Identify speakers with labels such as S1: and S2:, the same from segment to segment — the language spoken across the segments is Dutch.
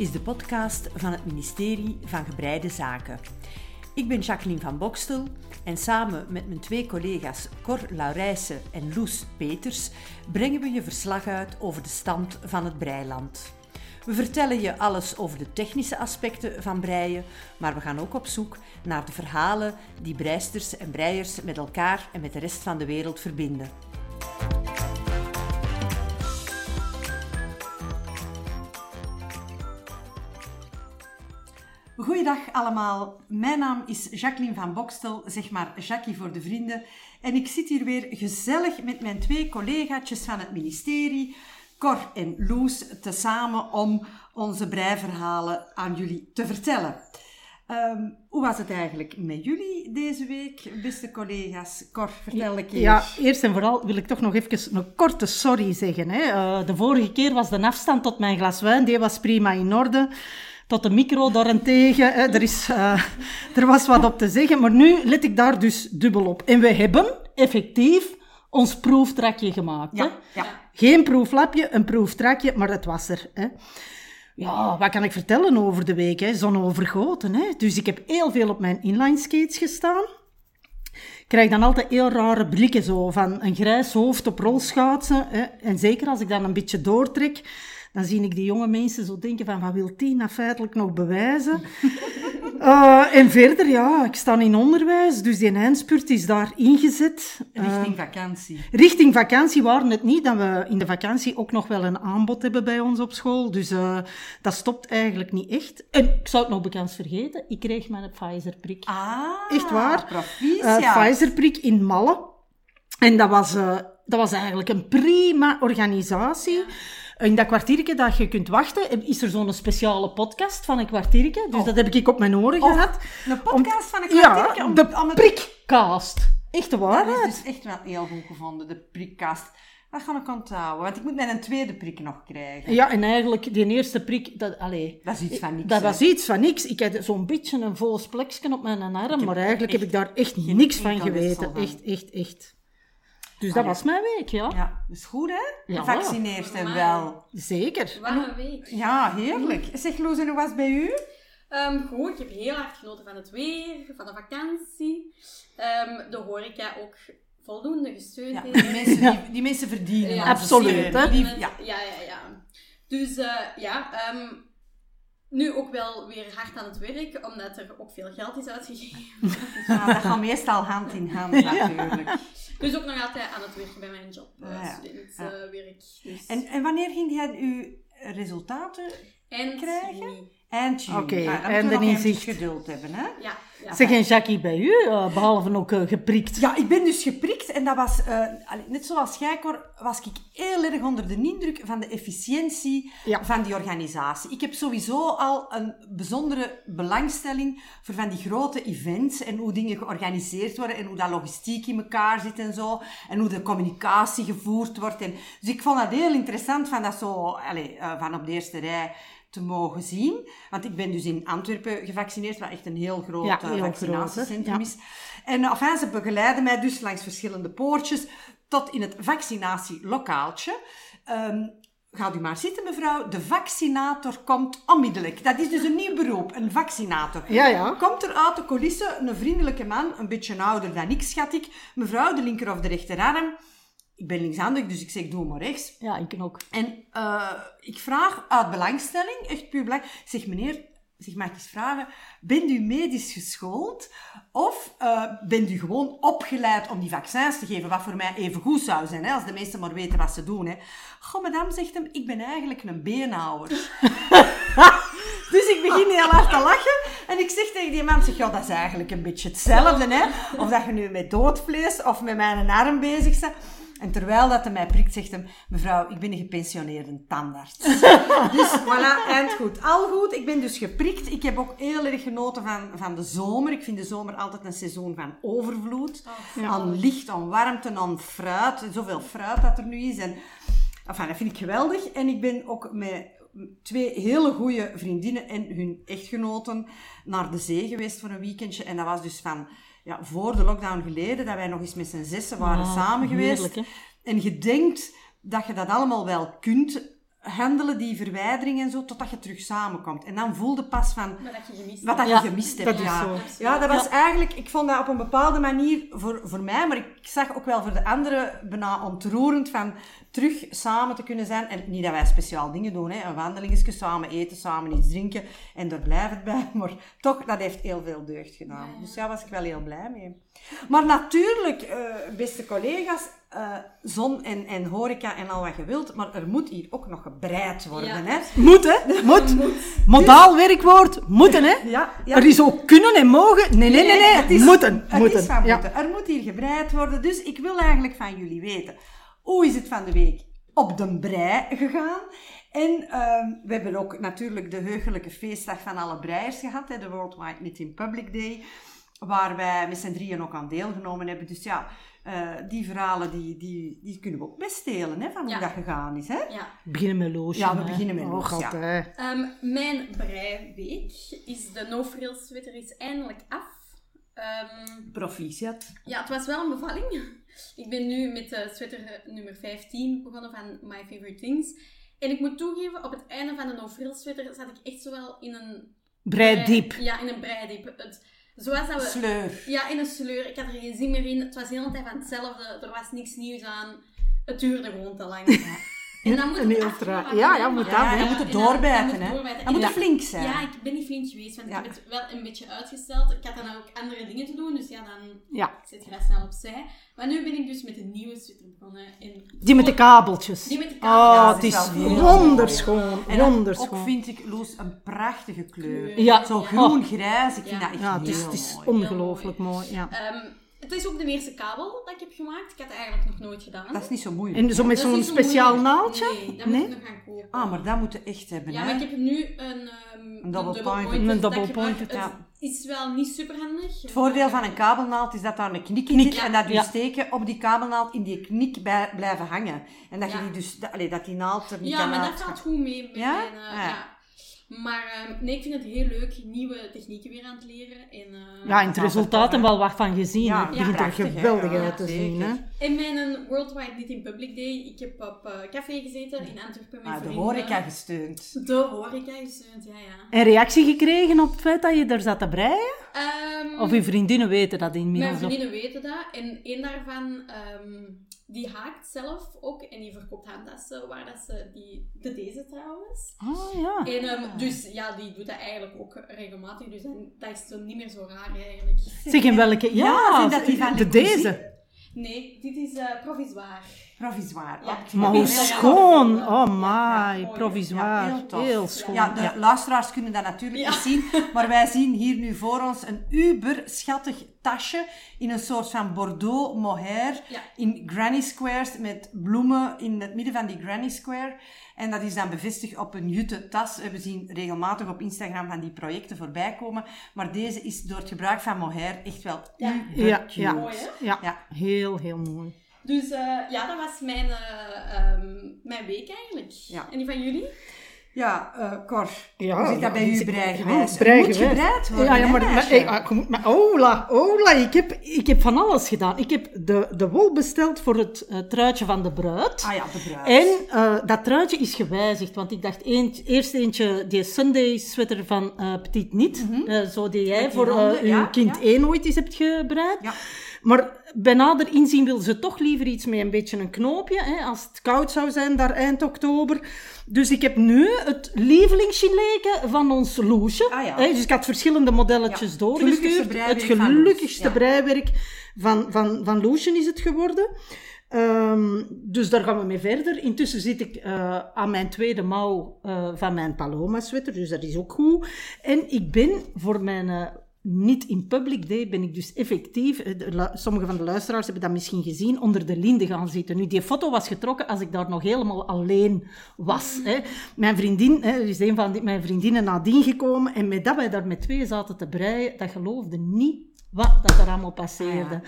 S1: is de podcast van het ministerie van Gebreide Zaken. Ik ben Jacqueline van Bokstel en samen met mijn twee collega's Cor Laurijsen en Loes Peters brengen we je verslag uit over de stand van het breiland. We vertellen je alles over de technische aspecten van breien, maar we gaan ook op zoek naar de verhalen die breisters en breiers met elkaar en met de rest van de wereld verbinden. Goeiedag allemaal, mijn naam is Jacqueline van Bokstel, zeg maar Jackie voor de vrienden. En ik zit hier weer gezellig met mijn twee collegaatjes van het ministerie, Cor en Loes, tezamen om onze breiverhalen aan jullie te vertellen. Ehm, hoe was het eigenlijk met jullie deze week, beste collega's? Cor, vertel ik
S2: je. Ja, eerst en vooral wil ik toch nog even een korte sorry zeggen. Hè. Uh, de vorige keer was de afstand tot mijn glas wijn, die was prima in orde tot de micro daarentegen. Hè. Er, is, uh, er was wat op te zeggen, maar nu let ik daar dus dubbel op. En we hebben effectief ons proeftrakje gemaakt.
S1: Ja,
S2: hè. Ja. Geen proeflapje, een proeftrakje, maar het was er. Hè. Ja, wat kan ik vertellen over de week? Hè? Zonovergoten. Hè? Dus ik heb heel veel op mijn inline skates gestaan. Ik krijg dan altijd heel rare blikken zo van een grijs hoofd op rolschaatsen. Hè? En zeker als ik dan een beetje doortrek, dan zie ik die jonge mensen zo denken van, wat wil die nou feitelijk nog bewijzen? uh, en verder, ja, ik sta in onderwijs, dus die eindspurt is daar ingezet.
S1: Richting uh, vakantie.
S2: Richting vakantie waren het niet, dat we in de vakantie ook nog wel een aanbod hebben bij ons op school. Dus uh, dat stopt eigenlijk niet echt. En ik zou het nog bekend vergeten, ik kreeg mijn Pfizer-prik.
S1: Ah,
S2: echt waar. Pfizer-prik in Malle. En dat was, dat was eigenlijk een prima organisatie. In dat kwartiertje dat je kunt wachten, is er zo'n speciale podcast van een kwartiertje. Dus oh. dat heb ik op mijn oren
S1: oh,
S2: gehad.
S1: Een podcast van een kwartiertje?
S2: Ja, om, de om prikcast. Echt waar.
S1: Dat is dus echt wel heel goed gevonden, de prikcast. Dat ga ik onthouden, want ik moet net een tweede prik nog krijgen.
S2: Ja, en eigenlijk, die eerste prik, dat, allez,
S1: dat is iets van niks.
S2: Dat was iets van niks. Ik had zo'n beetje een vol plekje op mijn arm, maar eigenlijk heb ik daar echt niks van geweten. Echt, echt, echt. Dus dat was mijn week, ja.
S1: Ja, dat is goed, hè? Ja. Gevaccineerd en wel.
S2: Zeker.
S3: Wat een week.
S1: Ja, heerlijk. Zeg, Loes, en hoe was het bij u?
S3: Um, goed, ik heb heel hard genoten van het weer, van de vakantie. Um, de horeca ook voldoende gesteund
S1: ja, die, mensen, die, die, mensen verdienen.
S2: Ja, absoluut, hè?
S3: ja. ja, ja, ja. Dus uh, ja, um, nu ook wel weer hard aan het werk, omdat er ook veel geld is uitgegeven.
S1: Ja, dat gaat meestal hand in hand natuurlijk.
S3: Dus ook nog altijd aan het werken bij mijn job, uh, studentwerk. dus.
S1: en, en wanneer ging jij uw resultaten
S3: Eind
S1: krijgen?
S3: Juni.
S1: Eind juni.
S2: Oké,
S1: okay,
S2: en dan inzicht.
S1: geduld hebben, hè?
S3: Ja. ja.
S2: Zeg, en Jackie, bij u, uh, behalve ook uh, geprikt?
S1: Ja, ik ben dus geprikt en dat was, uh, net zoals jij, Cor, was ik heel erg onder de indruk van de efficiëntie
S2: ja.
S1: van die organisatie. Ik heb sowieso al een bijzondere belangstelling voor van die grote events en hoe dingen georganiseerd worden en hoe dat logistiek in elkaar zit en zo. En hoe de communicatie gevoerd wordt. En, dus ik vond dat heel interessant van dat zo, allez, van op de eerste rij te mogen zien. Want ik ben dus in Antwerpen gevaccineerd, wat echt een heel groot
S2: ja,
S1: heel vaccinatiecentrum groot, is. En enfin, ze begeleiden mij dus langs verschillende poortjes tot in het vaccinatielokaaltje. Um, Gaat u maar zitten, mevrouw. De vaccinator komt onmiddellijk. Dat is dus een nieuw beroep, een vaccinator.
S2: Ja, ja.
S1: Komt er uit de coulissen een vriendelijke man, een beetje ouder dan ik, schat ik. Mevrouw, de linker of de rechterarm ik ben linkshandig, dus ik zeg doe maar rechts.
S2: Ja, ik ook.
S1: En uh, ik vraag uit belangstelling, echt puur belang, zeg meneer, zeg mag ik eens vragen, bent u medisch geschoold of uh, bent u gewoon opgeleid om die vaccins te geven, wat voor mij even goed zou zijn, hè, als de meesten maar weten wat ze doen. Hè. Goh, madame, zegt hem, ik ben eigenlijk een beenhouwer. dus ik begin heel hard te lachen en ik zeg tegen die man, zeg, ja, dat is eigenlijk een beetje hetzelfde, hè. Of dat je nu met doodvlees of met mijn arm bezig bent. En terwijl dat hij mij prikt, zegt hem, mevrouw, ik ben een gepensioneerde tandarts. dus voilà, eind goed. Al goed, ik ben dus geprikt. Ik heb ook heel erg genoten van, van de zomer. Ik vind de zomer altijd een seizoen van overvloed.
S3: Oh,
S1: Aan licht, aan warmte, aan fruit. Zoveel fruit dat er nu is. En, enfin, dat vind ik geweldig. En ik ben ook met twee hele goede vriendinnen en hun echtgenoten naar de zee geweest voor een weekendje. En dat was dus van ja, voor de lockdown geleden, dat wij nog eens met z'n zessen waren
S2: Ah,
S1: samen geweest.
S2: heerlijk?
S1: En je denkt dat je dat allemaal wel kunt handelen, die verwijdering en zo, totdat je terug samenkomt. En dan voelde pas van
S3: Maar dat je gemist
S1: wat dat
S2: Ja,
S1: je gemist hebt.
S2: dat is
S1: ja.
S2: zo.
S1: ja, dat was eigenlijk, ik vond dat op een bepaalde manier voor, voor mij, maar ik zag ook wel voor de anderen bijna ontroerend van terug samen te kunnen zijn. En niet dat wij speciaal dingen doen, hè. een wandelingetje samen eten, samen iets drinken en daar blijft het bij. Maar toch, dat heeft heel veel deugd gedaan. Dus daar was ik wel heel blij mee. Maar natuurlijk, eh, beste collega's, eh, zon en, en horeca en al wat je wilt, maar er moet hier ook nog gebreid worden.
S3: Ja.
S1: Hè?
S2: Moet, hè? Moet. Modaal werkwoord. Moeten, hè?
S1: Ja, ja.
S2: Er is ook kunnen en mogen. Nee, nee, nee, nee.
S1: het is-
S2: moeten.
S1: Het
S2: moeten.
S1: is van
S2: Ja.
S1: moeten. Er moet hier gebreid worden. Dus ik wil eigenlijk van jullie weten. Hoe is het van de week op de brei gegaan? En ehm, we hebben ook natuurlijk de heugelijke feestdag van alle breiers gehad. Hè, de Worldwide Knitting Public Day. Waar wij met z'n drieën ook aan deelgenomen hebben. Dus ja, eh, die verhalen die, die, die kunnen we ook best delen. Hè, van hoe dat gegaan is. Hè?
S3: Ja.
S2: We beginnen met Loosje.
S1: Ja, we
S2: hè.
S1: beginnen met
S2: Oh, God,
S1: ja.
S3: Ehm, mijn breiweek is de no frills sweater is eindelijk af. Ehm,
S1: Proficiat.
S3: ja, het was wel een bevalling. Ik ben nu met de sweater nummer 15 begonnen van My Favorite Things. En ik moet toegeven, op het einde van de no frills sweater zat ik echt zowel in een...
S2: Brei diep.
S3: Ja, in een breidiep. Het, zoals dat we...
S1: Sleur.
S3: Ja, in een sleur. Ik had er geen zin meer in. Het was de hele tijd van hetzelfde. Er was niks nieuws aan. Het duurde gewoon te lang. En dan moet
S2: En
S3: het
S2: heel traag. Ja, ja, moet
S1: Ja,
S2: hè.
S1: je moet
S3: en
S1: het
S3: dan-
S1: doorbijten. hè. Dan moet het flink zijn.
S3: Ja, ik ben niet flink geweest, want
S1: Ja.
S3: ik heb het wel een beetje uitgesteld. Ik had dan ook andere dingen te doen, dus ja, dan
S2: Ja.
S3: zet je dat snel opzij. Maar nu ben ik dus met een nieuwe sweater begonnen. En
S2: Die met de kabeltjes.
S3: Die met de
S2: Oh, het is wonderschoon.
S1: En ook vind ik, Loes, een prachtige kleur.
S2: Ja.
S1: Zo groen-grijs, ik vind
S3: Ja.
S1: dat echt
S2: Ja, het is,
S1: heel
S2: het is ongelooflijk mooi. Ja.
S3: Het is ook de eerste kabel dat ik heb gemaakt. Ik had het eigenlijk nog nooit gedaan.
S1: Dat is niet zo moeilijk.
S2: En zo met zo'n
S3: zo
S2: speciaal
S3: moeilijk.
S2: naaldje?
S3: Nee, dat
S2: Nee?
S3: moet ik nog gaan kopen.
S1: Ah, maar dat moet je echt hebben,
S3: Ja,
S1: hè?
S3: maar ik heb nu een, ehm
S1: Een double
S2: Een double
S3: gebruik.
S2: pointed,
S3: Het is wel niet super handig.
S1: Het voordeel van een kabelnaald is dat daar een knik in
S2: Knik,
S1: zit en dat je
S2: ja.
S1: steken op die kabelnaald in die knik bij, blijven hangen. En dat je
S3: Ja.
S1: die dus, dat, allee, dat die naald er niet
S3: Ja,
S1: kan
S3: maar dat valt goed mee met
S1: Ja?
S3: mijn... eh,
S1: Ja.
S3: Ja. Maar ehm, nee, ik vind het heel leuk. Nieuwe technieken weer aan het leren. En, eh,
S2: Ja, en het resultaat en wel wat van gezien.
S1: Ja.
S2: Het begint er
S1: prachtig, hè.
S2: geweldig
S1: Ja,
S2: uit te
S1: zeker.
S2: zien. Hè.
S3: En mijn een Worldwide Knitting Public Day. Ik heb op eh, café gezeten in Antwerpen met
S1: Ah, de horeca gesteund.
S3: De horeca gesteund, ja, ja.
S2: En reactie gekregen op het feit dat je er zat te breien?
S3: Ehm,
S2: Of je vriendinnen weten dat
S3: Mijn
S2: inmiddels? of-
S3: vriendinnen weten dat. En één daarvan, ehm, die haakt zelf ook. En die verkoopt handtassen, waar dat ze die... De deze trouwens.
S2: Ah, ja.
S3: En ehm, dus ja, die doet dat eigenlijk ook regelmatig. Dus dan, dat is zo niet meer zo raar eigenlijk.
S2: Zeg, in welke? Ja,
S1: Ja, zijn dat die van
S2: de deze.
S3: Nee, dit is eh provisoire.
S1: Provisoire.
S3: Ja.
S2: Maar hoe schoon. Oh my, provisoire.
S1: Ja, heel
S2: schoon.
S1: Ja, de
S2: Ja.
S1: luisteraars kunnen dat natuurlijk
S3: Ja.
S1: niet zien, maar wij zien hier nu voor ons een uber schattig tasje in een soort van Bordeaux mohair
S3: Ja.
S1: in granny squares met bloemen in het midden van die granny square. En dat is dan bevestigd op een jute tas. We zien regelmatig op Instagram van die projecten voorbij komen, maar deze is door het gebruik van mohair echt wel
S3: Ja.
S1: uber
S2: Ja,
S1: cute.
S2: ja.
S3: Mooi, hè?
S2: Ja,
S1: Ja.
S2: heel, heel mooi.
S3: Dus eh, ja, dat was mijn, eh, ehm, mijn week eigenlijk.
S1: Ja.
S3: En die van jullie?
S1: Ja, eh Cor,
S2: Ja,
S1: hoe zit dat bij
S2: ja,
S1: u breigewijs?
S2: ja,
S1: Er
S2: breigewijs.
S1: moet gebreid worden,
S2: Ja, ja,
S1: hè,
S2: maar, maar, hey, ah, je maar Ola, Ola, ik heb, ik heb van alles gedaan. Ik heb de, de wol besteld voor het eh, truitje van de bruid.
S1: Ah ja, de bruid.
S2: En eh, dat truitje is gewijzigd, want ik dacht eentje- eerst eentje, die Sunday sweater van eh Petit Niet, eh, zo die jij
S1: Mhm. Die
S2: voor eh,
S1: handen,
S2: uw
S1: ja,
S2: kind
S1: ja.
S2: één ooit eens hebt gebreid.
S1: Ja.
S2: Maar bij nader inzien wil ze toch liever iets met een beetje een knoopje, hè, als het koud zou zijn daar eind oktober. Dus ik heb nu het lievelingsgileke van ons Loesje.
S1: Ah, ja.
S2: hè, dus ik had verschillende modelletjes
S1: Ja.
S2: doorgestuurd. Het
S1: van
S2: gelukkigste breiwerk van, van, van Loesje is het geworden. Ehm, dus daar gaan we mee verder. Intussen zit ik eh, aan mijn tweede mouw eh, van mijn Paloma sweater, dus dat is ook goed. En ik ben voor mijn eh, niet in public day, ben ik dus effectief, eh, sommige van de luisteraars hebben dat misschien gezien, onder de linde gaan zitten. Nu, die foto was getrokken als ik daar nog helemaal alleen was. Hè. Mijn vriendin, hè, er is een van die, mijn vriendinnen nadien gekomen, en met dat wij daar met twee zaten te breien, dat geloofde niet wat dat er allemaal passeerde.
S1: Ah,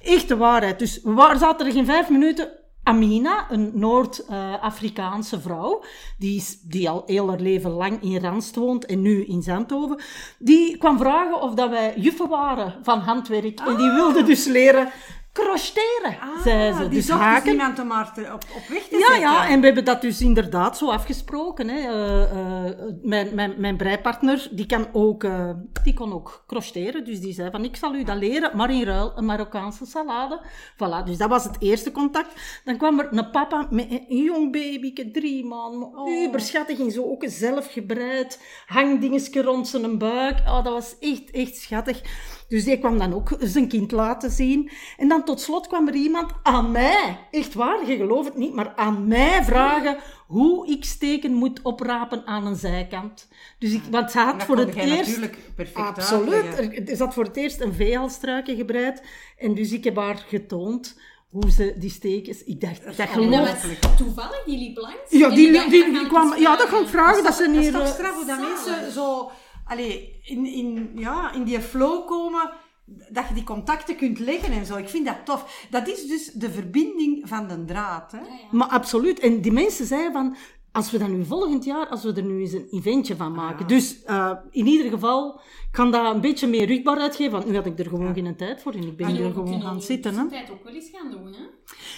S1: ja,
S2: Echt de waarheid. Dus waren- zaten er geen vijf minuten. Amina, een Noord-Afrikaanse vrouw, die, is, die al heel haar leven lang in Randst woont en nu in Zandhoven, die kwam vragen of dat wij juffen waren van handwerk. En die wilde dus leren crocheteren,
S1: Ah,
S2: zei ze.
S1: die
S2: Dus
S1: zocht
S2: haken.
S1: dus iemand om haar te- op, op weg te
S2: Ja,
S1: zetten.
S2: ja, en we hebben dat dus inderdaad zo afgesproken. Hè. Eh, eh, mijn, mijn, mijn breipartner, die, kan ook, eh, die kon ook crocheteren. Dus die zei van, ik zal u dat leren, maar in ruil een Marokkaanse salade. Voilà, dus dat was het eerste contact. Dan kwam er een papa met een jong babyke, drie maanden.
S1: Oh.
S2: Uberschattig in zo ook zelf gebreid. Hangdingetje rond zijn buik. Oh, dat was echt, echt schattig. Dus die kwam dan ook zijn kind laten zien. En dan tot slot kwam er iemand aan mij, echt waar, je gelooft het niet, maar aan mij vragen hoe ik steken moet oprapen aan een zijkant. Dus ik, want ze had
S1: dat
S2: voor het eerst...
S1: natuurlijk perfect
S2: Absoluut. Er, ze had voor het eerst een veehalstruikje gebreid. En dus ik heb haar getoond hoe ze die stekens... Ik dacht, dat geloof
S3: dat was toevallig, die liep langs.
S2: Ja, die,
S3: ik
S2: kwam... Ja, dat ga ik vragen. Dat ze
S1: Dat is
S2: hier...
S1: toch
S2: eh,
S1: straf hoe dat mensen zo allee, in, in, ja, in die flow komen, dat je die contacten kunt leggen en zo. Ik vind dat tof. Dat is dus de verbinding van de draad. Hè?
S2: Maar absoluut. En die mensen zeiden van, als we dan nu volgend jaar, als we er nu eens een eventje van maken. Dus eh, in ieder geval, ik kan dat een beetje meer rugbaarheid geven, want nu had ik er gewoon geen tijd voor en ik ben hier
S3: we
S2: gewoon gaan zitten.
S3: de
S2: Hè.
S3: tijd ook wel eens gaan doen, hè?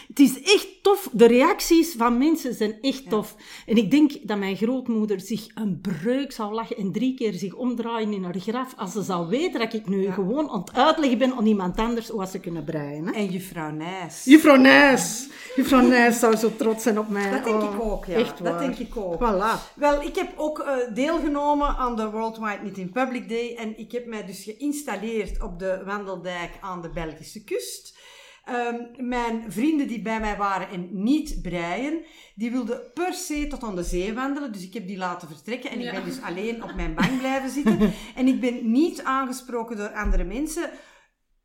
S2: Het is echt tof. De reacties van mensen zijn echt tof. En ik denk dat mijn grootmoeder zich een breuk zou lachen en drie keer zich omdraaien in haar graf als ze zou weten dat ik nu gewoon aan het uitleggen ben aan iemand anders hoe ze kunnen breien. Hè.
S1: En juffrouw Nijs.
S2: Juffrouw Nijs. Juffrouw Nijs zou zo trots zijn op mij.
S1: Dat denk
S2: Oh,
S1: ik ook, ja.
S2: Echt
S1: dat
S2: waar.
S1: Denk ik ook.
S2: Voilà.
S1: Wel, ik heb ook eh, deelgenomen aan de Worldwide Knitting Public Day en ik heb mij dus geïnstalleerd op de wandeldijk aan de Belgische kust. Ehm, mijn vrienden die bij mij waren en niet breien, die wilden per se tot aan de zee wandelen. Dus ik heb die laten vertrekken en
S3: Ja.
S1: ik ben dus alleen op mijn bank blijven zitten. En ik ben niet aangesproken door andere mensen.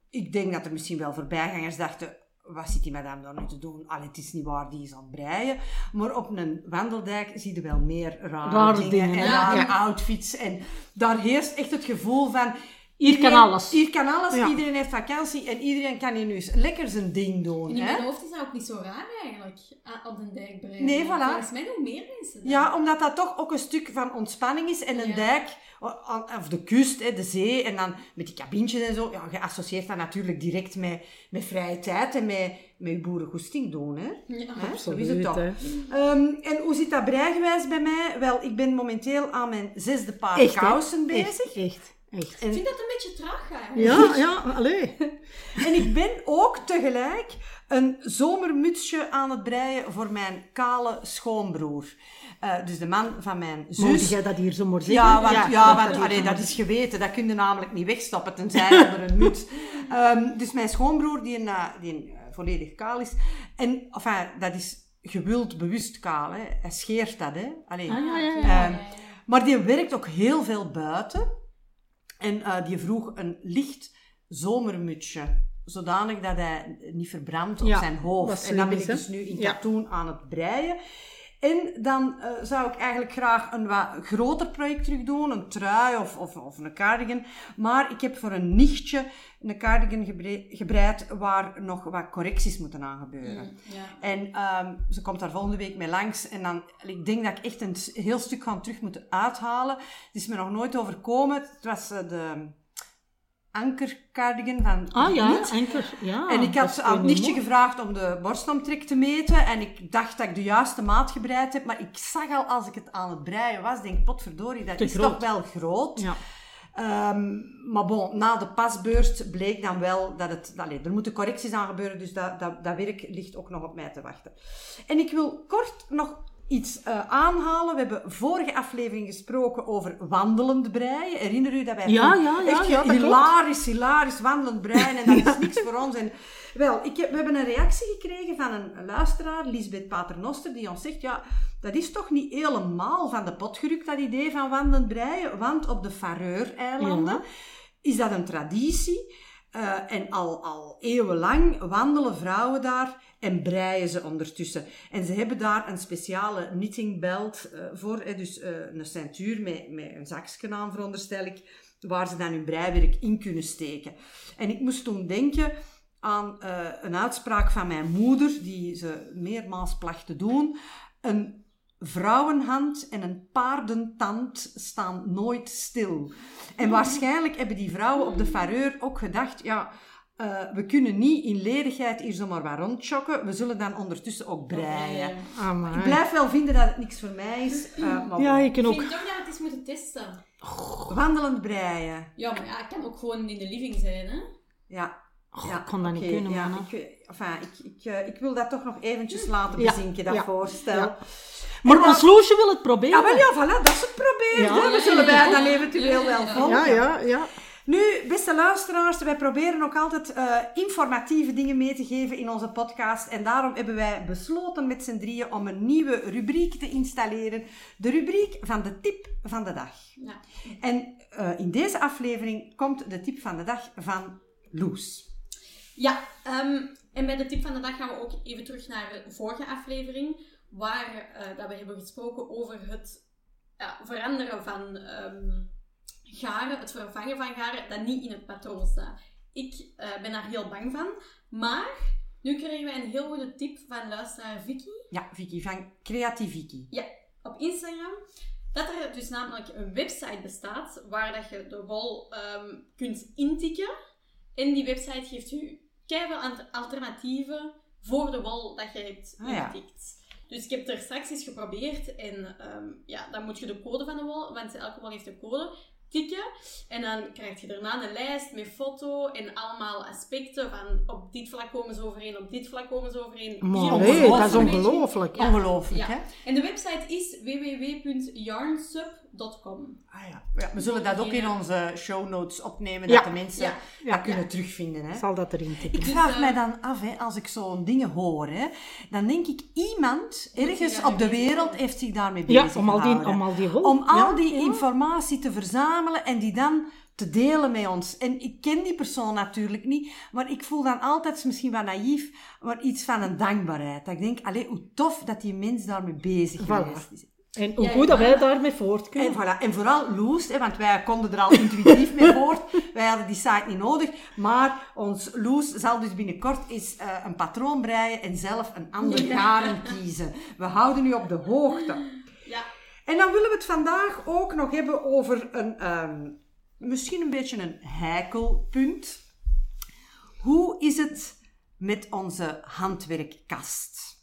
S1: Ik denk dat er misschien wel voorbijgangers dachten, wat zit die madame daar nu te doen? Allee, het is niet waar, die is aan het breien. Maar op een wandeldijk zie je wel meer rare,
S2: Rare
S1: dingen,
S2: dingen,
S1: en rare
S2: Ja.
S1: outfits. En daar heerst echt het gevoel van...
S2: Hier kan alles.
S1: Hier kan alles,
S2: Ja.
S1: iedereen heeft vakantie en iedereen kan hier nu eens lekker zijn ding doen.
S3: En in
S1: hè?
S3: mijn hoofd is dat ook niet zo raar eigenlijk, op de dijk breien.
S1: Nee, voilà.
S3: Volgens mij doen meer mensen dat.
S1: Ja, omdat dat toch ook een stuk van ontspanning is. En een
S3: Ja.
S1: dijk, of de kust, hè, de zee, en dan met die kabintjes en zo. Ja, je associeert dat natuurlijk direct met, met vrije tijd en met, met je boerengoesting doen. Hè?
S3: Ja.
S1: Hè? Zo is het toch. Ehm, en hoe zit dat breigewijs bij mij? Wel, ik ben momenteel aan mijn zesde paar
S2: Echt, hè?
S1: kousen bezig.
S2: Echt, echt. echt.
S3: Ik vind dat een beetje traag.
S2: Ja, ja, allee.
S1: En ik ben ook tegelijk een zomermutsje aan het breien voor mijn kale schoonbroer. Eh, dus de man van mijn zus.
S2: Mocht jij dat hier zo maar zeggen?
S1: Ja, want, ja,
S2: mag
S1: want
S2: dat
S1: allee, dat is geweten. Dat kun je namelijk niet wegstoppen, tenzij onder een muts. Ehm, dus mijn schoonbroer, die, een, eh, die een, eh, volledig kaal is. En, enfin, dat is gewild bewust kaal. Hè. Hij scheert dat, hè. Allee.
S2: Ah, ja, ja, ja.
S1: Ehm, maar die werkt ook heel veel buiten. En die vroeg een licht zomermutsje. Zodanig dat hij niet verbrandt op
S2: Ja,
S1: zijn hoofd. En dan ben ik dus nu in
S2: Ja.
S1: katoen aan het breien. En dan eh, zou ik eigenlijk graag een wat groter project terug doen. Een trui of, of, of een cardigan. Maar ik heb voor een nichtje een cardigan gebre- gebreid waar nog wat correcties moeten aan gebeuren.
S3: Ja.
S1: En ehm, ze komt daar volgende week mee langs. En dan, ik denk dat ik echt een heel stuk van terug moet uithalen. Het is me nog nooit overkomen. Het was eh, de ankercardigan van
S2: Ah ja,
S1: Knit.
S2: enker. Ja,
S1: En ik had aan het
S2: niet
S1: nichtje gevraagd om de borstomtrek te meten. En ik dacht dat ik de juiste maat gebreid heb. Maar ik zag al als ik het aan het breien was, denk potverdorie, dat
S2: Te
S1: is
S2: groot.
S1: toch wel groot.
S2: Ja.
S1: Ehm, maar bon, na de pasbeurt bleek dan wel dat het... Allee, er moeten correcties aan gebeuren, dus dat, dat, dat werk ligt ook nog op mij te wachten. En ik wil kort nog iets eh, aanhalen. We hebben vorige aflevering gesproken over wandelend breien. Herinner u dat wij
S2: Ja, ja, ja,
S1: echt
S2: ja,
S1: hilarisch, hilarisch wandelend breien en dat is niks voor ons. En, wel, ik heb, we hebben een reactie gekregen van een luisteraar, Lisbeth Paternoster, die ons zegt, ja, dat is toch niet helemaal van de pot gerukt, dat idee van wandelend breien, want op de Faroe-eilanden
S2: Ja.
S1: is dat een traditie. Eh, en al, al eeuwenlang wandelen vrouwen daar en breien ze ondertussen. En ze hebben daar een speciale knitting belt eh, voor, dus eh, een ceintuur met, met een zakje aan, veronderstel ik, waar ze dan hun breiwerk in kunnen steken. En ik moest toen denken aan een uitspraak van mijn moeder, die ze meermaals placht te doen. Een vrouwenhand en een paardentand staan nooit stil. En waarschijnlijk hebben die vrouwen op de Fareur ook gedacht, ja, eh, we kunnen niet in ledigheid hier zomaar wat rondchokken. We zullen dan ondertussen ook breien.
S2: Amai.
S1: Ik blijf wel vinden dat het niks voor mij is. eh, maar
S2: Ja, ik kan
S3: Ik
S2: ook...
S3: vind toch dat we het eens moeten testen.
S1: Wandelend breien.
S3: Ja, maar ja, het kan ook gewoon in de living zijn, hè.
S1: Ja. Ja,
S2: ik kon dat niet kunnen,
S1: ja,
S2: man,
S1: Ik, enfin, ik, ik, eh, ik wil dat toch nog eventjes laten
S2: Ja,
S1: bezinken, dat
S2: ja,
S1: voorstel.
S2: ja. Maar ons Loesje wil het proberen.
S1: Ja, wel ja, voilà, dat is het proberen. We zullen wij dan eventueel wel volgen.
S2: ja, ja, ja.
S1: Nu, beste luisteraars, wij proberen ook altijd eh, informatieve dingen mee te geven in onze podcast. En daarom hebben wij besloten met z'n drieën om een nieuwe rubriek te installeren. De rubriek van de tip van de dag.
S3: Ja.
S1: En eh, in deze aflevering komt de tip van de dag van Loes.
S3: Ja, ehm, en bij de tip van de dag gaan we ook even terug naar de vorige aflevering, waar eh, dat we hebben gesproken over het ja, veranderen van ehm, garen, het vervangen van garen dat niet in het patroon staat. Ik eh, ben daar heel bang van, maar nu kregen wij een heel goede tip van luisteraar Vicky
S1: Ja, Vicky, van Creativiki.
S3: op Instagram. Dat er dus namelijk een website bestaat waar dat je de wol ehm, kunt intikken. En die website geeft u keiveel alternatieven voor de wol dat je hebt
S1: Ah, ja.
S3: ingetikt. Dus ik heb er straks eens geprobeerd. En ehm, ja, dan moet je de code van de wol, want elke wol heeft een code, tikken. En dan krijg je daarna een lijst met foto en allemaal aspecten van op dit vlak komen ze overeen, op dit vlak komen ze overeen.
S2: Maar nee,
S3: ongeveer
S2: dat is ongelooflijk.
S3: Ja.
S1: Ongelooflijk,
S3: Ja.
S1: hè?
S3: En de website is
S1: Ah, ja. Ja, we zullen dat ook in onze show notes opnemen, dat de mensen dat kunnen terugvinden. Hè?
S2: Zal dat erin tikken.
S1: Ik
S3: Dus,
S1: vraag
S3: eh,
S1: mij dan af, hè, als ik zo'n dingen hoor, hè, dan denk ik, iemand ergens op de wereld heeft zich daarmee bezig
S2: om al die, om al die.
S1: Om al die informatie te verzamelen en die dan te delen met ons. En ik ken die persoon natuurlijk niet, maar ik voel dan altijd, misschien wat naïef, maar iets van een dankbaarheid. Ik denk, allee, hoe tof dat die mens daarmee bezig
S2: Voilà.
S1: is.
S2: En hoe
S3: Ja,
S2: goed dat wij daarmee voort kunnen.
S1: En, voilà. en vooral Loes, hè, want wij konden er al intuïtief mee voort. Wij hadden die site niet nodig. Maar ons Loes zal dus binnenkort eens eh, een patroon breien en zelf een ander garen kiezen. We houden u op de hoogte.
S3: Ja,
S1: En dan willen we het vandaag ook nog hebben over een, ehm, misschien een beetje een heikelpunt. Hoe is het met onze handwerkkast?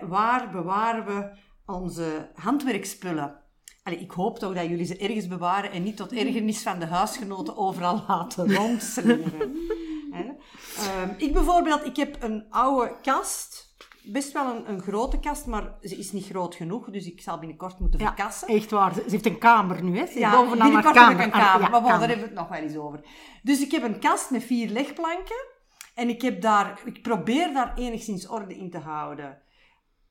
S1: Waar bewaren we onze handwerkspullen? Allee, ik hoop toch dat jullie ze ergens bewaren en niet tot ergernis van de huisgenoten overal laten rondslingeren. Ehm, ik bijvoorbeeld, ik heb een oude kast. Best wel een, een grote kast, maar ze is niet groot genoeg. Dus ik zal binnenkort moeten
S2: Ja,
S1: verkassen.
S2: echt waar. Ze heeft een kamer nu, hè. Ze
S1: Ja,
S2: bovenaan
S1: binnenkort heb ik een
S2: Ah,
S1: kamer.
S2: ja,
S1: maar bon, daar hebben we het nog wel eens over. Dus ik heb een kast met vier legplanken. En ik, heb daar, ik probeer daar enigszins orde in te houden.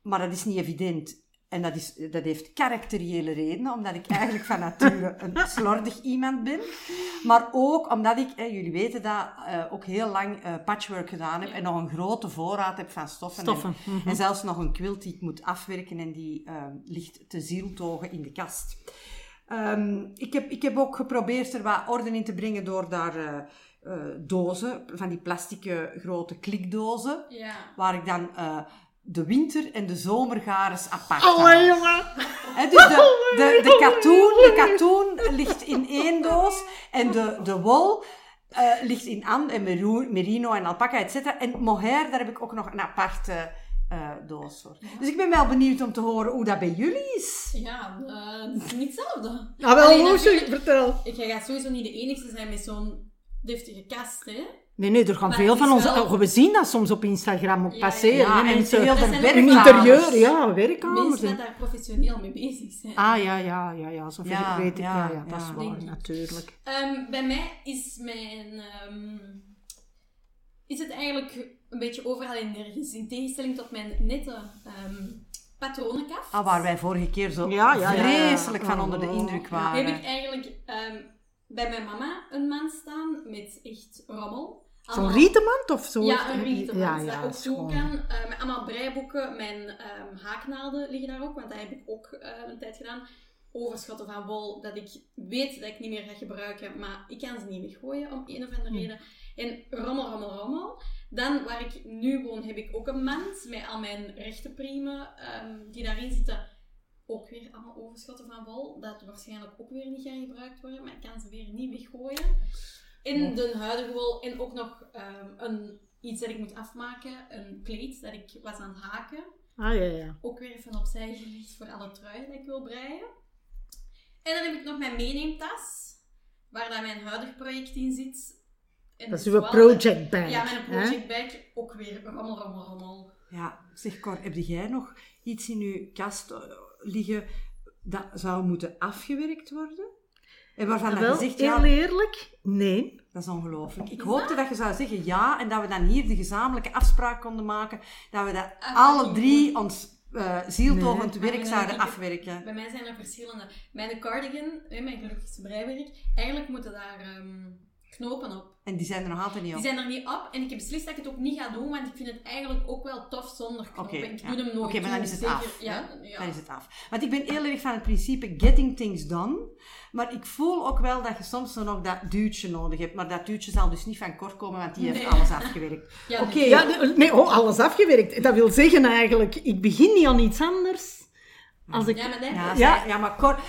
S1: Maar dat is niet evident. En dat, is, dat heeft karakteriële redenen, omdat ik eigenlijk van nature een slordig iemand ben. Maar ook omdat ik, eh, jullie weten dat, eh, ook heel lang eh, patchwork gedaan heb en nog een grote voorraad heb van stoffen.
S2: Stoffen,
S1: En,
S2: mhm.
S1: en zelfs nog een quilt die ik moet afwerken en die eh, ligt te zieltogen in de kast. Ehm, ik, heb, ik heb ook geprobeerd er wat orde in te brengen door daar eh, eh, dozen, van die plastic grote klikdozen,
S3: ja.
S1: waar ik dan eh, de winter- en de zomergares apart. Hè, dus de, de, de, katoen, de katoen ligt in één doos en de, de wol eh, ligt in an, en merino en alpaca, et cetera. En mohair, daar heb ik ook nog een aparte eh, doos voor. Dus ik ben wel benieuwd om te horen hoe dat bij jullie is.
S3: Ja, eh, het is niet hetzelfde.
S2: Ah, wel,
S3: natuurlijk-
S2: vertel.
S3: Ik ga sowieso niet de enige zijn met zo'n deftige kast, hè.
S2: Nee, nee, er gaan
S3: Maar
S2: veel van
S3: is
S2: onze...
S3: wel-
S2: oh, we zien dat soms op Instagram ook
S3: Ja,
S2: passeren.
S1: ja,
S2: hè,
S1: en
S2: mensen,
S3: zijn
S2: hun interieur, ja, werkkamers.
S3: Mensen
S2: en-
S3: dat daar professioneel mee bezig zijn.
S2: Ah, ja, ja, ja, ja, zover
S1: Ja,
S2: weet ik. Ja,
S1: ja,
S2: ja, dat is
S1: ja.
S2: waar, natuurlijk.
S3: Ehm, bij mij is mijn... ehm, is het eigenlijk een beetje overal en nergens. In tegenstelling tot mijn nette ehm patronenkast.
S1: Ah, waar wij vorige keer zo
S2: Ja, ja, ja, ja.
S1: vreselijk van onder de
S2: Oh.
S1: indruk waren.
S3: heb ik eigenlijk ehm, bij mijn mama een mand staan met echt rommel.
S2: Zo'n rietenmand of zo?
S3: Ja, een rietenmand.
S2: Ja,
S3: dat
S2: ja,
S3: ook
S2: is
S3: toe
S2: gewoon-
S3: kan. Eh, met allemaal breiboeken. Mijn ehm, haaknaalden liggen daar ook, want dat heb ik ook eh, een tijd gedaan. Overschotten van wol dat ik weet dat ik niet meer ga gebruiken, maar ik kan ze niet weggooien om een of andere
S2: Hm.
S3: reden. En rommel, rommel, rommel. Dan, waar ik nu woon, heb ik ook een mand met al mijn rechte priemen ehm, die daarin zitten. Ook weer allemaal overschotten van wol, dat waarschijnlijk ook weer niet gaan gebruikt worden, maar ik kan ze weer niet weggooien. In de huidige wol. En ook nog ehm, een, iets dat ik moet afmaken. Een kleed dat ik was aan het haken.
S2: Ah, ja, ja.
S3: Ook weer even opzij gelegd voor alle truien die ik wil breien. En dan heb ik nog mijn meeneemtas. Waar dan mijn huidig project in zit. En
S2: Dat is
S3: dus
S2: uw
S3: wel-
S2: project bag.
S3: Ja, mijn
S2: hè?
S3: project bag. Ook weer rommel, rommel, rommel.
S1: Ja, zeg Cor, heb jij nog iets in je kast eh, liggen dat zou moeten afgewerkt worden? En waarvan dat je zegt,
S2: heel
S1: ja,
S2: eerlijk, nee.
S1: dat is ongelooflijk. Ik hoopte
S3: dat?
S1: dat je zou zeggen ja en dat we dan hier de gezamenlijke afspraak konden maken, dat we dat
S3: Afwerking
S1: alle drie ons uh, zieltogend
S3: Nee.
S1: werk
S3: Maar
S1: zouden afwerken.
S3: Bij mij zijn er verschillende. Mijn cardigan, hè, mijn gelukkigste breiwerk, eigenlijk moeten daar ehm, knopen op.
S1: En die zijn er nog altijd niet
S3: Die
S1: op.
S3: zijn er niet op en ik heb beslist dat ik het ook niet ga doen, want ik vind het eigenlijk ook wel tof zonder knopen. Ik
S1: ja.
S3: doe hem nooit
S1: Oké, maar dan is het
S3: zeker-
S1: af.
S3: Ja,
S1: hè?
S3: ja.
S1: Dan is het af. Want ik ben heel erg van het principe getting things done. Maar ik voel ook wel dat je soms nog dat duwtje nodig hebt. Maar dat duwtje zal dus niet van kort komen, want die heeft
S3: Nee.
S1: alles afgewerkt.
S3: Ja,
S1: Oké,
S3: nee.
S2: Ja, nee, oh, alles afgewerkt. Dat wil zeggen eigenlijk, ik begin niet aan iets anders. Als ik...
S3: Ja, maar
S1: Ja,
S2: Ja.
S1: zij- ja maar Cor,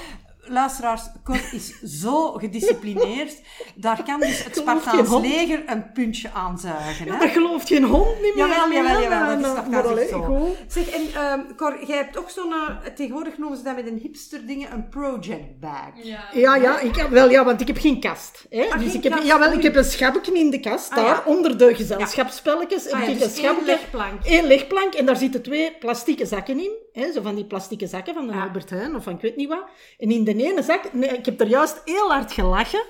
S1: luisteraars, Cor is zo gedisciplineerd. Daar kan dus het Spartaans leger een puntje aan zuigen. Hè?
S2: Dat gelooft geen hond niet meer.
S1: Jawel, jawel, jawel, dat is toch
S2: maar allee,
S1: zo.
S2: goed.
S1: Zeg, en ehm, Cor, jij hebt ook zo'n, eh, tegenwoordig noemen ze dat met een hipster dingen, een project bag.
S3: Ja.
S2: Ja, ja, ik heb, wel, ja, want ik heb geen kast. Hè?
S1: Ah,
S2: dus
S1: geen
S2: ik heb,
S1: kast,
S2: jawel, ik heb een schabje in de kast,
S1: Ah,
S2: daar,
S1: ja.
S2: onder de gezelschapsspelletjes.
S1: Ah,
S2: heb
S1: ja,
S2: ik
S1: dus
S2: een
S1: één
S2: schabje,
S1: legplank.
S2: één legplank, en daar zitten twee plastieke zakken in. Hè? Zo van die plastieke zakken van de
S1: Ja.
S2: Albert Heijn, of van ik weet niet wat. En in de ene zak, nee, ik heb er juist heel hard gelachen,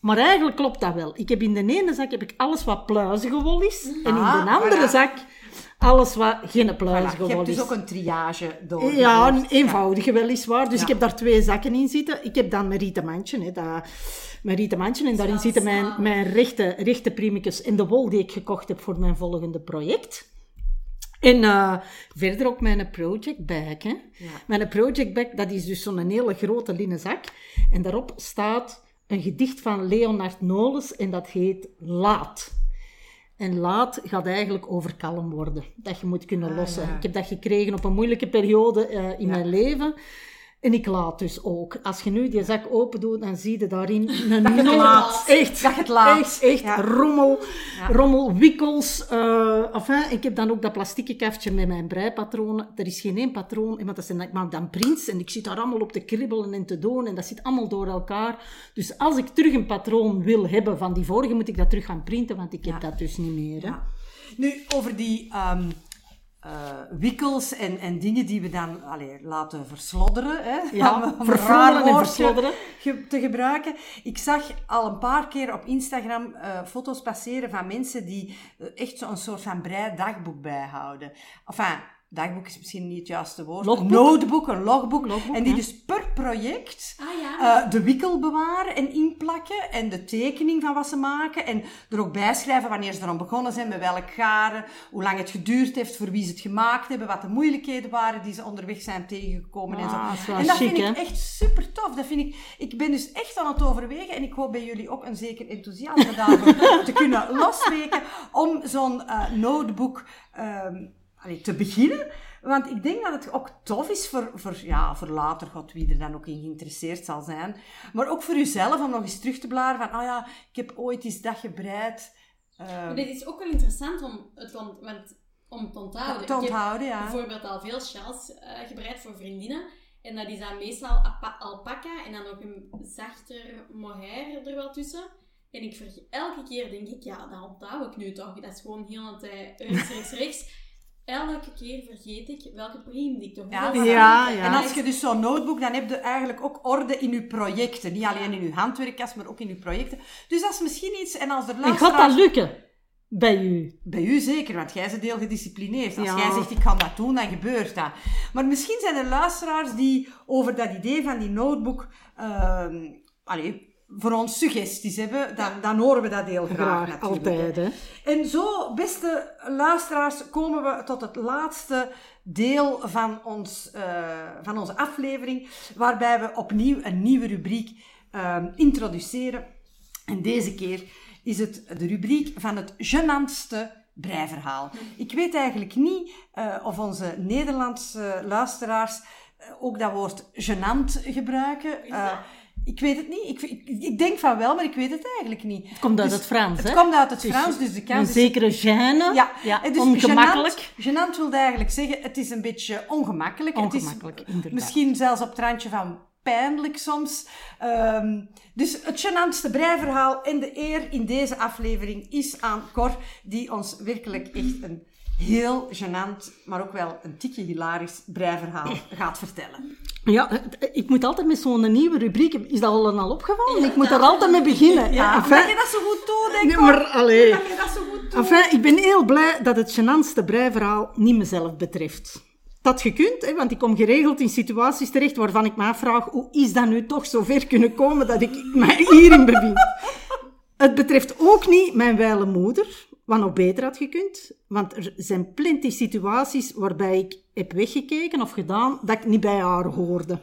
S2: maar eigenlijk klopt dat wel. Ik heb in de ene zak heb ik alles wat pluizige wol is, en in
S1: Ah,
S2: de andere
S1: voilà.
S2: zak alles wat geen
S1: Voilà,
S2: pluizige
S1: je
S2: wol
S1: hebt dus
S2: is.
S1: ook een triage door.
S2: Ja, een eenvoudige weliswaar. Dus
S1: Ja.
S2: ik heb daar twee zakken in zitten. Ik heb dan mijn rieten mandje, hè, dat, mijn rieten mandje. En daarin zitten mijn, mijn rechte, rechte priemekes en de wol die ik gekocht heb voor mijn volgende project. En eh, verder ook mijn project bag. Hè. Mijn project bag, dat is dus zo'n hele grote linnen zak. En daarop staat een gedicht van Leonard Nolens en dat heet Laat. En laat gaat eigenlijk over kalm worden. Dat je moet kunnen lossen.
S1: Ah, ja.
S2: Ik heb dat gekregen op een moeilijke periode eh, in
S1: Ja.
S2: mijn leven. En ik laat dus ook. Als je nu die zak open doet, dan zie je daarin een
S1: Dat laat.
S2: Echt,
S1: Dat je het laat.
S2: echt, echt
S1: Ja.
S2: rommel,
S1: Ja.
S2: rommel, wikkels. enfin, ik heb dan ook dat plastieke kaftje met mijn breipatronen. Er is geen één patroon, want dat zijn, ik maak dan prints en ik zit daar allemaal op te kribbelen en te doen en dat zit allemaal door elkaar. Dus als ik terug een patroon wil hebben van die vorige, moet ik dat terug gaan printen, want ik heb
S1: Ja.
S2: dat dus niet meer. Hè.
S1: Ja. Nu, over die ehm, eh, wikkels en, en dingen die we dan allee, laten verslodderen. Hè,
S2: Ja,
S1: raar
S2: en verslodderen.
S1: ge- te gebruiken. Ik zag al een paar keer op Instagram eh, foto's passeren van mensen die eh, echt zo'n soort van breidagboek bijhouden. Enfin, dagboek is misschien niet het juiste woord.
S2: Logboek.
S1: Een notebook, een logboek.
S2: Logboek,
S1: en die
S2: ja.
S1: dus per project
S3: Ah ja.
S1: eh, de wikkel bewaren en inplakken en de tekening van wat ze maken en er ook bijschrijven wanneer ze erom begonnen zijn, met welk garen, hoe lang het geduurd heeft, voor wie ze het gemaakt hebben, wat de moeilijkheden waren die ze onderweg zijn tegengekomen en zo.
S2: Ah,
S1: en dat
S2: chic,
S1: vind ik echt super tof. Dat vind ik, ik ben dus echt aan het overwegen en ik hoop bij jullie ook een zeker enthousiasme daarvoor te kunnen losweken om zo'n eh, notebook ehm, allee, te beginnen. Want ik denk dat het ook tof is voor, voor, ja, voor later, god wie er dan ook in geïnteresseerd zal zijn. Maar ook voor uzelf om nog eens terug te bladeren van, oh ja, ik heb ooit eens dat gebreid. Ehm,
S3: Maar dit is ook wel interessant om het want, om te onthouden.
S1: te
S3: Ik heb
S1: onthouden, ja.
S3: bijvoorbeeld al veel shells eh, gebreid voor vriendinnen. En dat is dan meestal alpaca en dan ook een zachter mohair er wel tussen. En ik elke keer denk ik, ja, dat onthoud ik nu toch. Dat is gewoon heel de tijd rechts, rechts, rechts. Elke keer vergeet ik welke priem ik toch
S1: Ja.
S2: Ja, ja.
S1: En als je dus zo'n notebook, dan heb je eigenlijk ook orde in je projecten. Niet alleen in je handwerkkast, maar ook in je projecten. Dus dat is misschien iets, en als er
S2: En gaat dat
S1: luisteraars...
S2: lukken bij u?
S1: Bij u zeker, want jij bent heel gedisciplineerd. Als
S2: Ja.
S1: jij zegt, ik ga dat doen, dan gebeurt dat. Maar misschien zijn er luisteraars die over dat idee van die notebook... ehm allee, voor ons suggesties hebben, dan, dan horen we dat heel graag,
S2: Graag,
S1: natuurlijk.
S2: altijd. Hè.
S1: En zo, beste luisteraars, komen we tot het laatste deel van, ons, eh, van onze aflevering, waarbij we opnieuw een nieuwe rubriek ehm, introduceren. En deze keer is het de rubriek van het gênantste breiverhaal. Ik weet eigenlijk niet eh, of onze Nederlandse luisteraars eh, ook dat woord gênant gebruiken. Ik weet het niet. Ik, ik, ik denk van wel, maar ik weet het eigenlijk niet.
S2: Het komt uit
S1: Dus
S2: het Frans,
S1: Het
S2: hè?
S1: komt uit het
S2: Dus
S1: Frans, dus de
S2: Een
S1: kans is...
S2: zekere gêne.
S1: Ja,
S2: ja
S1: dus
S2: ongemakkelijk.
S1: Gênant, gênant wilde eigenlijk zeggen, het is een beetje ongemakkelijk.
S2: Ongemakkelijk,
S1: het is
S2: inderdaad.
S1: misschien zelfs op het randje van pijnlijk soms. Ehm, dus het gênantste breiverhaal en de eer in deze aflevering is aan Cor, die ons werkelijk echt een heel gênant, maar ook wel een tikje hilarisch breiverhaal gaat vertellen.
S2: Ja, ik moet altijd met zo'n nieuwe rubriek... Is dat al en al opgevallen?
S3: Ja,
S2: ik moet er altijd mee beginnen.
S1: Ja,
S2: enfin,
S1: je dat zo goed doet, denk
S2: nee,
S1: ik.
S2: maar allee.
S1: Dat je dat zo goed doet.
S2: Enfin, ik ben heel blij dat het gênantste breiverhaal niet mezelf betreft. Dat gekund, hè, want ik kom geregeld in situaties terecht waarvan ik me afvraag hoe is dat nu toch zo ver kunnen komen dat ik mij hierin bevind. Het betreft ook niet mijn wijle moeder, wat nog beter had gekund. Want er zijn plenty situaties waarbij ik heb weggekeken of gedaan dat ik niet bij haar hoorde.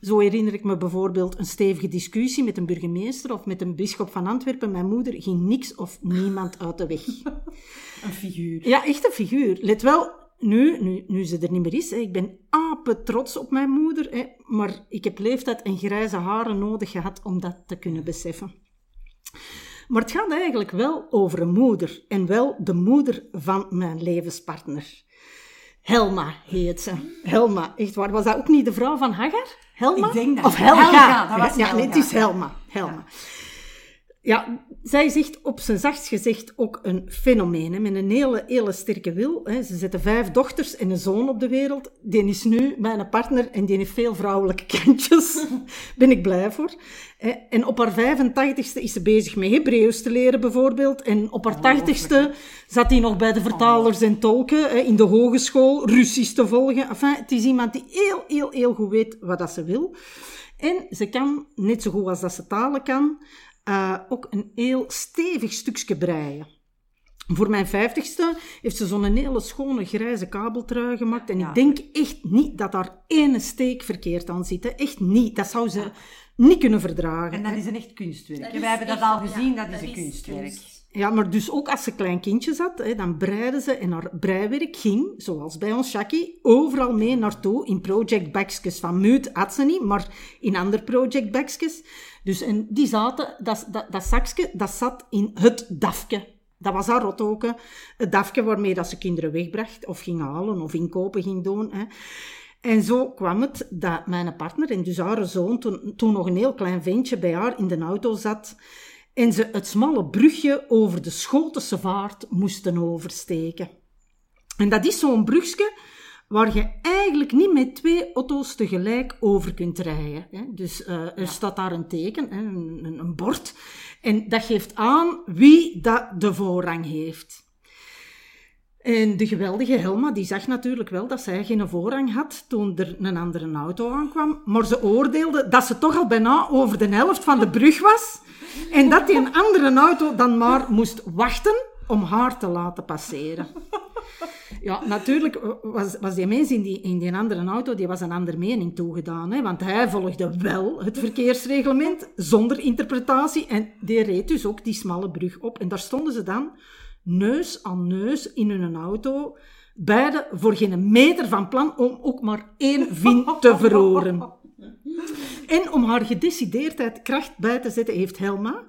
S2: Zo herinner ik me bijvoorbeeld een stevige discussie met een burgemeester of met een bisschop van Antwerpen. Mijn moeder ging niks of niemand uit de weg.
S1: Een figuur.
S2: Ja, echt een figuur. Let wel, nu, nu, nu ze er niet meer is, ik ben apen trots op mijn moeder, hè, maar ik heb leeftijd en grijze haren nodig gehad om dat te kunnen beseffen. Maar het gaat eigenlijk wel over een moeder, en wel de moeder van mijn levenspartner. Helma heet ze. Helma, echt waar. Was dat ook niet de vrouw van Hagar? Helma?
S1: Ik denk dat.
S2: Of Helga.
S1: Helga, dat was
S2: ja, nee,
S1: Helga.
S2: het is Helma. Helma. Ja, zij zegt op zijn zachtst gezegd ook een fenomeen, hè, met een hele, hele sterke wil. Hè. Ze zetten vijf dochters en een zoon op de wereld. Die is nu mijn partner en die heeft veel vrouwelijke kantjes. ben ik blij voor. Hè. En op haar 85ste is ze bezig met Hebreeuws te leren bijvoorbeeld. En op haar 80ste zat hij nog bij de vertalers en tolken hè, in de hogeschool, Russisch te volgen. Enfin, het is iemand die heel, heel, heel goed weet wat dat ze wil. En ze kan, net zo goed als dat ze talen kan, eh, ook een heel stevig stukje breien. Voor mijn vijftigste heeft ze zo'n hele schone grijze kabeltrui gemaakt. En
S1: Ja.
S2: ik denk echt niet dat daar ene steek verkeerd aan zit. hè. Echt niet. Dat zou ze niet kunnen verdragen.
S1: En dat is een echt kunstwerk. Wij hebben dat al gezien,
S3: ja,
S1: dat is een kunstwerk.
S3: kunst.
S2: Ja, maar dus ook als ze klein kindje zat, hè, dan breide ze en haar breiwerk ging, zoals bij ons Shaki, overal mee naartoe in projectbakjes. Van Muut had ze niet, maar in andere projectbakjes. Dus en die zaten, dat, dat, dat zakje, dat zat in het dafke. Dat was haar rottoken. Het dafke waarmee dat ze kinderen wegbracht of ging halen of inkopen ging doen. Hè. En zo kwam het dat mijn partner en dus haar zoon, toen, toen nog een heel klein ventje, bij haar in de auto zat en ze het smalle brugje over de Schotense vaart moesten oversteken. En dat is zo'n brugje waar je eigenlijk niet met twee auto's tegelijk over kunt rijden. Dus eh, er staat daar een teken, een, een bord, en dat geeft aan wie dat de voorrang heeft. En de geweldige Helma, die zag natuurlijk wel dat zij geen voorrang had toen er een andere auto aankwam. Maar ze oordeelde dat ze toch al bijna over de helft van de brug was. En dat die een andere auto dan maar moest wachten om haar te laten passeren. Ja, natuurlijk was, was die mens in die, in die andere auto, die was een andere mening toegedaan. Hè? Want hij volgde wel het verkeersreglement, zonder interpretatie. En die reed dus ook die smalle brug op. En daar stonden ze dan, neus aan neus, in hun auto. Beide voor geen meter van plan om ook maar één vin te verhoren. En om haar gedecideerdheid kracht bij te zetten, heeft Helma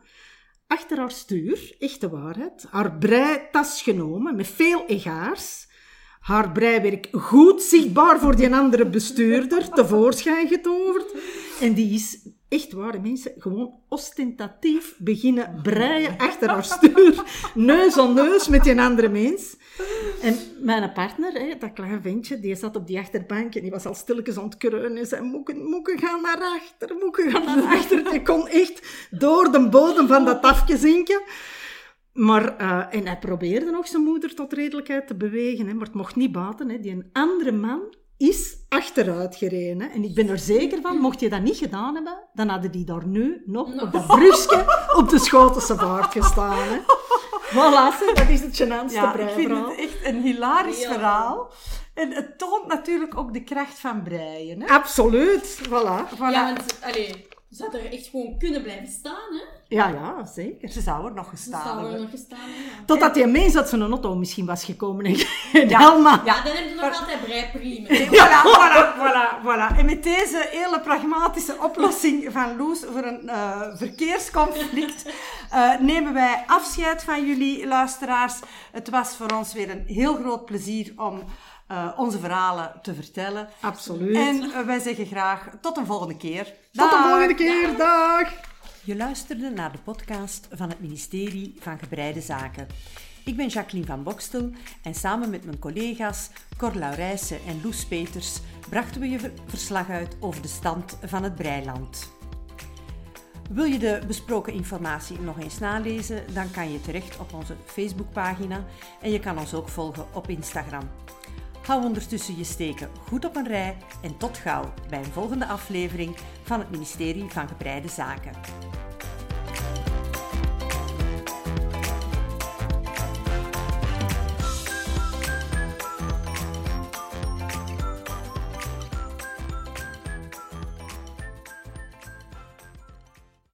S2: achter haar stuur, echte waarheid, haar breitas genomen met veel egaars, haar breiwerk goed zichtbaar voor die andere bestuurder tevoorschijn getoverd. En die is, echt ware mensen, gewoon ostentatief beginnen breien achter haar stuur, neus aan neus met die andere mens. En mijn partner, hè, dat klein ventje, die zat op die achterbank en die was al stilletjes aan het kreunen en zei, moeken, moeken gaan naar achter, moeken gaan naar achter. Die kon echt door de bodem van dat afje zinken. Maar, eh, en hij probeerde nog zijn moeder tot redelijkheid te bewegen, hè, maar het mocht niet baten. Hè. Die een andere man is achteruit gereden. Hè. En ik ben er zeker van, mocht je dat niet gedaan hebben, dan hadden die daar nu nog op dat brugje op de Schotense vaart gestaan. Hè. Voilà, dat is het gênantste
S1: Ja, ik vind het echt een hilarisch verhaal. En het toont natuurlijk ook de kracht van breien. Hè?
S2: Absoluut, voilà.
S1: Voilà.
S3: Ja, want allee, zou er echt gewoon kunnen blijven staan, hè?
S2: Ja, ja, zeker.
S1: Ze zou er nog
S3: Ze
S1: gestaan
S3: zou er
S1: hebben.
S3: nog gestaan hebben. Ja.
S2: Totdat uit zijn auto misschien was gekomen en helemaal...
S3: ja, dan heb je nog altijd breipriemen.
S1: Voilà, voilà, voilà, voilà. En met deze hele pragmatische oplossing van Loes voor een eh, verkeersconflict eh, nemen wij afscheid van jullie luisteraars. Het was voor ons weer een heel groot plezier om eh, onze verhalen te vertellen.
S2: Absoluut.
S1: En eh, wij zeggen graag tot een volgende keer.
S2: Tot de
S1: Dag.
S2: volgende keer. Dag.
S1: Je luisterde naar de podcast van het ministerie van Gebreide Zaken. Ik ben Jacqueline van Bokstel en samen met mijn collega's Cor Laurijsen en Loes Peters brachten we je ver- verslag uit over de stand van het breiland. Wil je de besproken informatie nog eens nalezen, dan kan je terecht op onze Facebookpagina en je kan ons ook volgen op Instagram. Hou ondertussen je steken goed op een rij en tot gauw bij een volgende aflevering van het Ministerie van Gebreide Zaken.